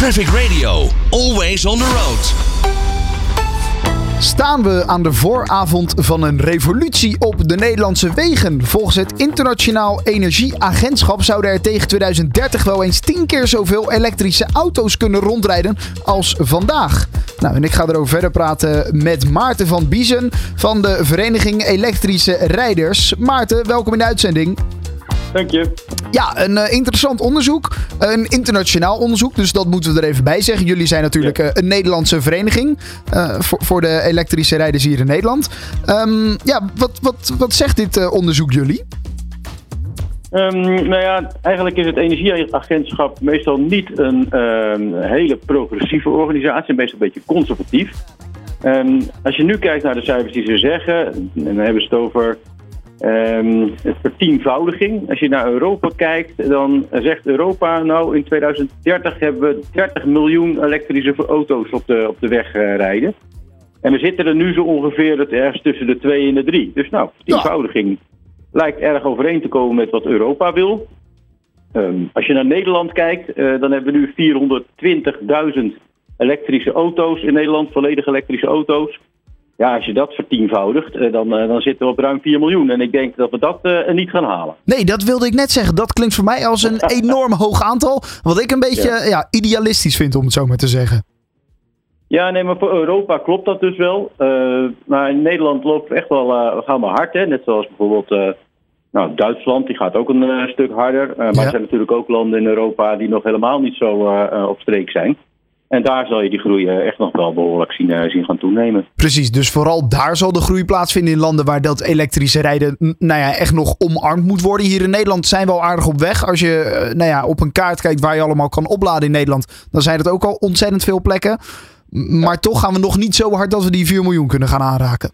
Traffic Radio, always on the road. Staan we aan de vooravond van een revolutie op de Nederlandse wegen? Volgens het Internationaal Energieagentschap zouden er tegen 2030 wel eens tien keer zoveel elektrische auto's kunnen rondrijden als vandaag. Nou, en ik ga erover verder praten met Maarten van Biezen van de Vereniging Elektrische Rijders. Maarten, welkom in de uitzending. Dank je. Ja, een uh, interessant onderzoek. Een internationaal onderzoek, dus dat moeten we er even bij zeggen. Jullie zijn natuurlijk uh, een Nederlandse vereniging uh, voor, voor, de elektrische rijders hier in Nederland. Um, ja, wat, wat, wat zegt dit onderzoek jullie? Um, nou ja, eigenlijk is het Energieagentschap meestal niet een um, hele progressieve organisatie, meestal een beetje conservatief. als je nu kijkt naar de cijfers die ze zeggen, en dan hebben ze het over Um, vertienvoudiging. Als je naar Europa kijkt, dan zegt Europa nou in 2030 hebben we 30 miljoen elektrische auto's op de, op de weg uh, rijden. En we zitten er nu zo ongeveer dat ergens tussen de 2 en de 3. Dus nou, vertienvoudiging lijkt erg overeen te komen met wat Europa wil. Um, als je naar Nederland kijkt, uh, dan hebben we nu 420.000 elektrische auto's in Nederland, volledig elektrische auto's. Ja, als je dat vertienvoudigt, dan, dan zitten we op ruim 4 miljoen. En ik denk dat we dat uh, niet gaan halen. Nee, dat wilde ik net zeggen. Dat klinkt voor mij als een enorm hoog aantal. Wat ik een beetje ja. Ja, idealistisch vind, om het zo maar te zeggen. Ja, nee, maar voor Europa klopt dat dus wel. Uh, maar in Nederland loopt echt wel, uh, we gaan wel hard. Hè? Net zoals bijvoorbeeld nou, Duitsland, die gaat ook een stuk harder. maar ja. er zijn natuurlijk ook landen in Europa die nog helemaal niet zo op streek zijn. En daar zal je die groei echt nog wel behoorlijk zien, zien gaan toenemen. Precies, dus vooral daar zal de groei plaatsvinden in landen waar dat elektrische rijden nou ja, echt nog omarmd moet worden. Hier in Nederland zijn we al aardig op weg. Als je nou ja, op een kaart kijkt waar je allemaal kan opladen in Nederland, dan zijn het ook al ontzettend veel plekken. Maar ja. toch gaan we nog niet zo hard dat we die 4 miljoen kunnen gaan aanraken.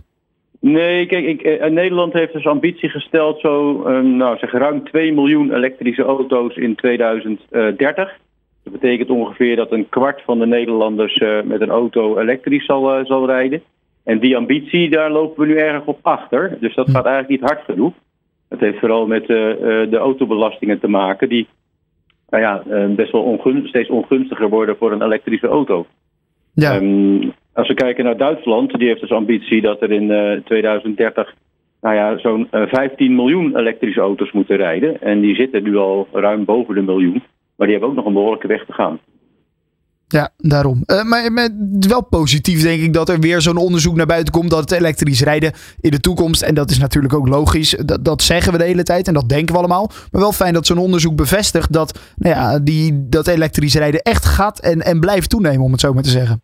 Nee, kijk, ik, Nederland heeft dus ambitie gesteld zo, nou zeg ruim 2 miljoen elektrische auto's in 2030. Dat betekent ongeveer dat een kwart van de Nederlanders uh, met een auto elektrisch zal, uh, zal rijden. En die ambitie, daar lopen we nu erg op achter. Dus dat gaat eigenlijk niet hard genoeg. Het heeft vooral met uh, de autobelastingen te maken, die nou ja, best wel steeds ongunstiger worden voor een elektrische auto. Ja. Um, als we kijken naar Duitsland, die heeft dus ambitie dat er in 2030 nou ja, zo'n 15 miljoen elektrische auto's moeten rijden. En die zitten nu al ruim boven de miljoen. Maar die hebben ook nog een behoorlijke weg te gaan. Ja, daarom. Uh, maar, maar, wel positief denk ik dat er weer zo'n onderzoek naar buiten komt dat het elektrisch rijden in de toekomst, en dat is natuurlijk ook logisch, dat, dat zeggen we de hele tijd en dat denken we allemaal. Maar wel fijn dat zo'n onderzoek bevestigt dat, nou ja, die, dat elektrisch rijden echt gaat en, en blijft toenemen, om het zo maar te zeggen.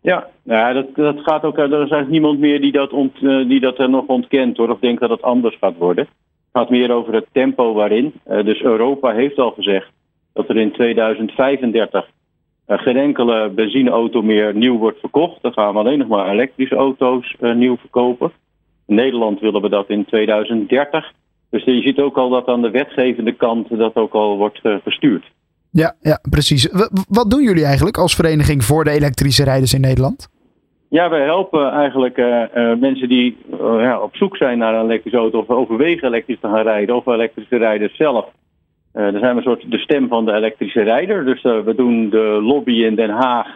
Ja, ja dat, dat gaat ook, er is eigenlijk niemand meer die dat, ont, die dat er nog ontkent hoor, of denkt dat het anders gaat worden. Het gaat meer over het tempo waarin. Uh, dus Europa heeft al gezegd dat er in 2035 uh, geen enkele benzineauto meer nieuw wordt verkocht. Dan gaan we alleen nog maar elektrische auto's uh, nieuw verkopen. In Nederland willen we dat in 2030. Dus je ziet ook al dat aan de wetgevende kant dat ook al wordt gestuurd. Ja, ja, precies. Wat doen jullie eigenlijk als vereniging voor de elektrische rijders in Nederland? Ja, wij helpen eigenlijk uh, uh, mensen die uh, ja, op zoek zijn naar een elektrische auto of overwegen elektrisch te gaan rijden of elektrische rijders zelf uh, dan zijn we een soort de stem van de elektrische rijder. Dus uh, we doen de lobby in Den Haag.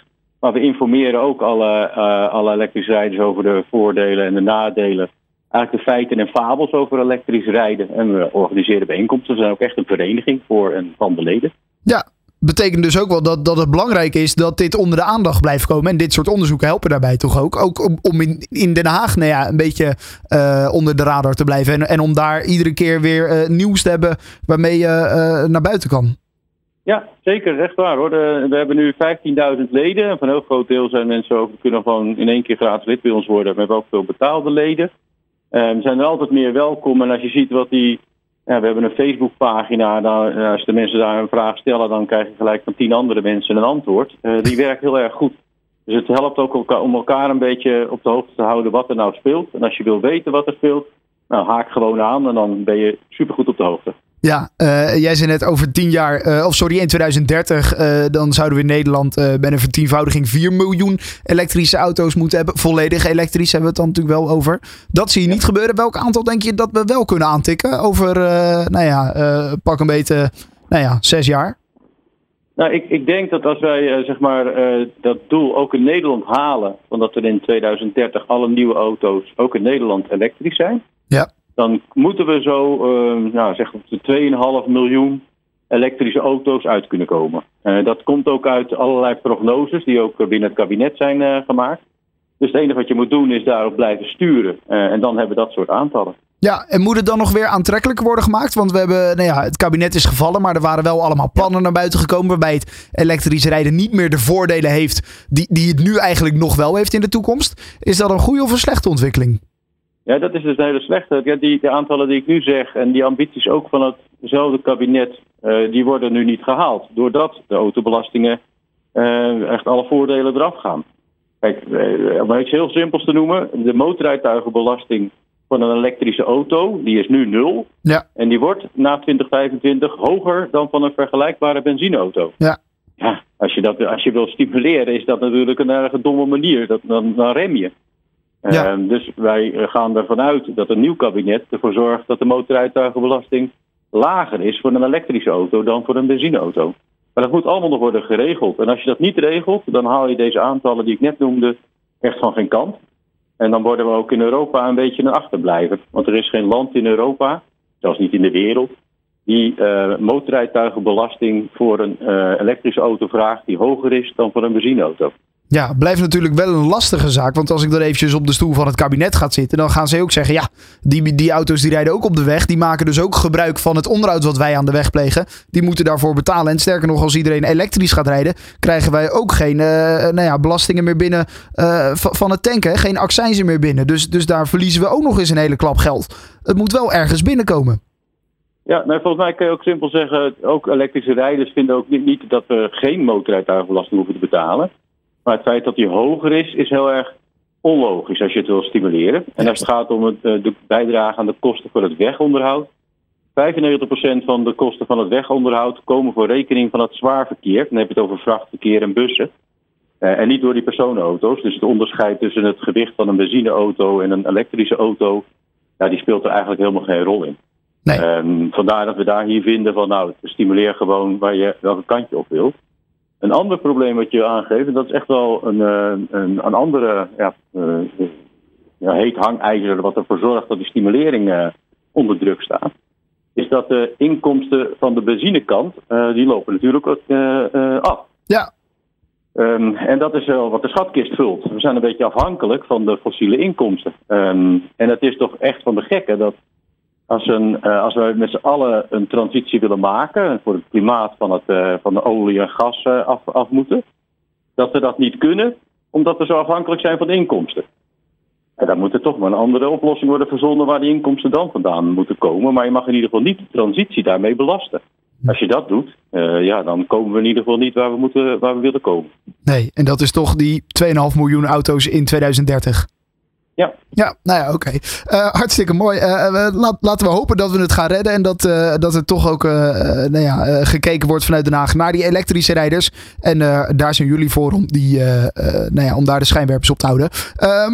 Maar we informeren ook alle, uh, alle elektrische rijders over de voordelen en de nadelen. Eigenlijk de feiten en fabels over elektrisch rijden. En we organiseren bijeenkomsten. We zijn ook echt een vereniging voor en van de leden. Ja, betekent dus ook wel dat, dat het belangrijk is dat dit onder de aandacht blijft komen. En dit soort onderzoeken helpen daarbij toch ook. Ook om, in, in Den Haag nou ja, een beetje uh, onder de radar te blijven. En, en om daar iedere keer weer uh, nieuws te hebben waarmee je uh, naar buiten kan. Ja, zeker. Echt waar hoor. We hebben nu 15.000 leden. En van een heel groot deel zijn mensen ook, kunnen gewoon in één keer gratis lid bij ons worden. We hebben ook veel betaalde leden. we zijn er altijd meer welkom. En als je ziet wat die ja, we hebben een Facebookpagina. Dan, als de mensen daar een vraag stellen, dan krijg je gelijk van tien andere mensen een antwoord. Uh, die werkt heel erg goed. Dus het helpt ook om elkaar een beetje op de hoogte te houden wat er nou speelt. En als je wil weten wat er speelt, nou, haak gewoon aan en dan ben je supergoed op de hoogte. Ja, uh, jij zei net over tien jaar, uh, of sorry, in 2030, uh, dan zouden we in Nederland bij een vertienvoudiging 4 miljoen elektrische auto's moeten hebben. Volledig elektrisch hebben we het dan natuurlijk wel over. Dat zie je niet gebeuren. Welk aantal denk je dat we wel kunnen aantikken over, nou ja, pak een beetje, nou ja, zes jaar? Nou, ik, ik denk dat als wij zeg maar, dat doel ook in Nederland halen, van dat er in 2030 alle nieuwe auto's ook in Nederland elektrisch zijn. Dan moeten we zo nou, zeg op de 2,5 miljoen elektrische auto's uit kunnen komen. dat komt ook uit allerlei prognoses die ook binnen het kabinet zijn gemaakt. Dus het enige wat je moet doen is daarop blijven sturen. en dan hebben we dat soort aantallen. Ja, en moet het dan nog weer aantrekkelijker worden gemaakt? Want we hebben, nou ja, het kabinet is gevallen, maar er waren wel allemaal plannen naar buiten gekomen. waarbij het elektrisch rijden niet meer de voordelen heeft. die, die het nu eigenlijk nog wel heeft in de toekomst. Is dat een goede of een slechte ontwikkeling? Ja, dat is dus een hele slechte. Ja, die, de aantallen die ik nu zeg en die ambities ook van hetzelfde kabinet, uh, die worden nu niet gehaald. Doordat de autobelastingen uh, echt alle voordelen eraf gaan. Kijk, uh, om iets heel simpels te noemen, de motorrijtuigenbelasting van een elektrische auto, die is nu nul. Ja. En die wordt na 2025 hoger dan van een vergelijkbare benzineauto. Ja. Ja, als je, dat, als je wil stimuleren, is dat natuurlijk een erg domme manier. Dat, dan, dan rem je. Ja. Uh, dus wij gaan ervan uit dat een nieuw kabinet ervoor zorgt dat de motorrijtuigenbelasting lager is voor een elektrische auto dan voor een benzineauto. Maar dat moet allemaal nog worden geregeld. En als je dat niet regelt, dan haal je deze aantallen die ik net noemde echt van geen kant. En dan worden we ook in Europa een beetje een achterblijver. Want er is geen land in Europa, zelfs niet in de wereld, die uh, motorrijtuigenbelasting voor een uh, elektrische auto vraagt die hoger is dan voor een benzineauto. Ja, blijft natuurlijk wel een lastige zaak. Want als ik dan eventjes op de stoel van het kabinet ga zitten, dan gaan ze ook zeggen: ja, die, die auto's die rijden ook op de weg. Die maken dus ook gebruik van het onderhoud wat wij aan de weg plegen. Die moeten daarvoor betalen. En sterker nog, als iedereen elektrisch gaat rijden, krijgen wij ook geen uh, nou ja, belastingen meer binnen uh, van het tanken. Geen accijnzen meer binnen. Dus, dus daar verliezen we ook nog eens een hele klap geld. Het moet wel ergens binnenkomen. Ja, nou, volgens mij kan je ook simpel zeggen: ook elektrische rijders vinden ook niet, niet dat we geen motorrijtuigenbelasting hoeven te betalen. Maar het feit dat die hoger is, is heel erg onlogisch als je het wil stimuleren. En als het gaat om het, de bijdrage aan de kosten voor het wegonderhoud. 95% van de kosten van het wegonderhoud komen voor rekening van het zwaar verkeer. Dan heb je het over vrachtverkeer en bussen. Uh, en niet door die personenauto's. Dus het onderscheid tussen het gewicht van een benzineauto en een elektrische auto. Ja, die speelt er eigenlijk helemaal geen rol in. Nee. Um, vandaar dat we daar hier vinden van nou, stimuleer gewoon waar je welke kant je op wilt. Een ander probleem wat je aangeeft, en dat is echt wel een, een, een andere ja, uh, ja, heet hangijzer wat ervoor zorgt dat die stimulering uh, onder druk staat, is dat de inkomsten van de benzinekant, uh, die lopen natuurlijk af. Ja. Um, en dat is wel wat de schatkist vult. We zijn een beetje afhankelijk van de fossiele inkomsten. Um, en het is toch echt van de gekke dat als, een, uh, als we met z'n allen een transitie willen maken voor het klimaat van, het, uh, van de olie en gas uh, af, af, moeten, dat we dat niet kunnen, omdat we zo afhankelijk zijn van de inkomsten. En dan moet er toch maar een andere oplossing worden verzonnen waar die inkomsten dan vandaan moeten komen. Maar je mag in ieder geval niet de transitie daarmee belasten. Als je dat doet, ja, dan komen we in ieder geval niet waar we, moeten, waar we willen komen. Nee, en dat is toch die 2,5 miljoen auto's in 2030. Ja. Nou ja, oké. Okay. Uh, hartstikke mooi. Uh, laat, laten we hopen dat we het gaan redden. En dat, uh, dat er toch ook nou ja, gekeken wordt vanuit Den Haag naar die elektrische rijders. En daar zijn jullie voor om, die, nou ja, om daar de schijnwerpers op te houden.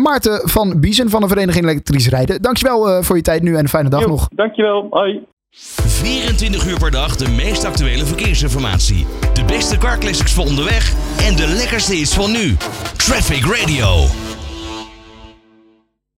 Maarten van Biezen van de Vereniging Elektrisch Rijden. Dankjewel voor je tijd nu en een fijne dag jo, nog. Dankjewel. Hoi. 24 uur per dag de meest actuele verkeersinformatie. De beste car classics voor onderweg en de lekkerste is van nu. Traffic Radio.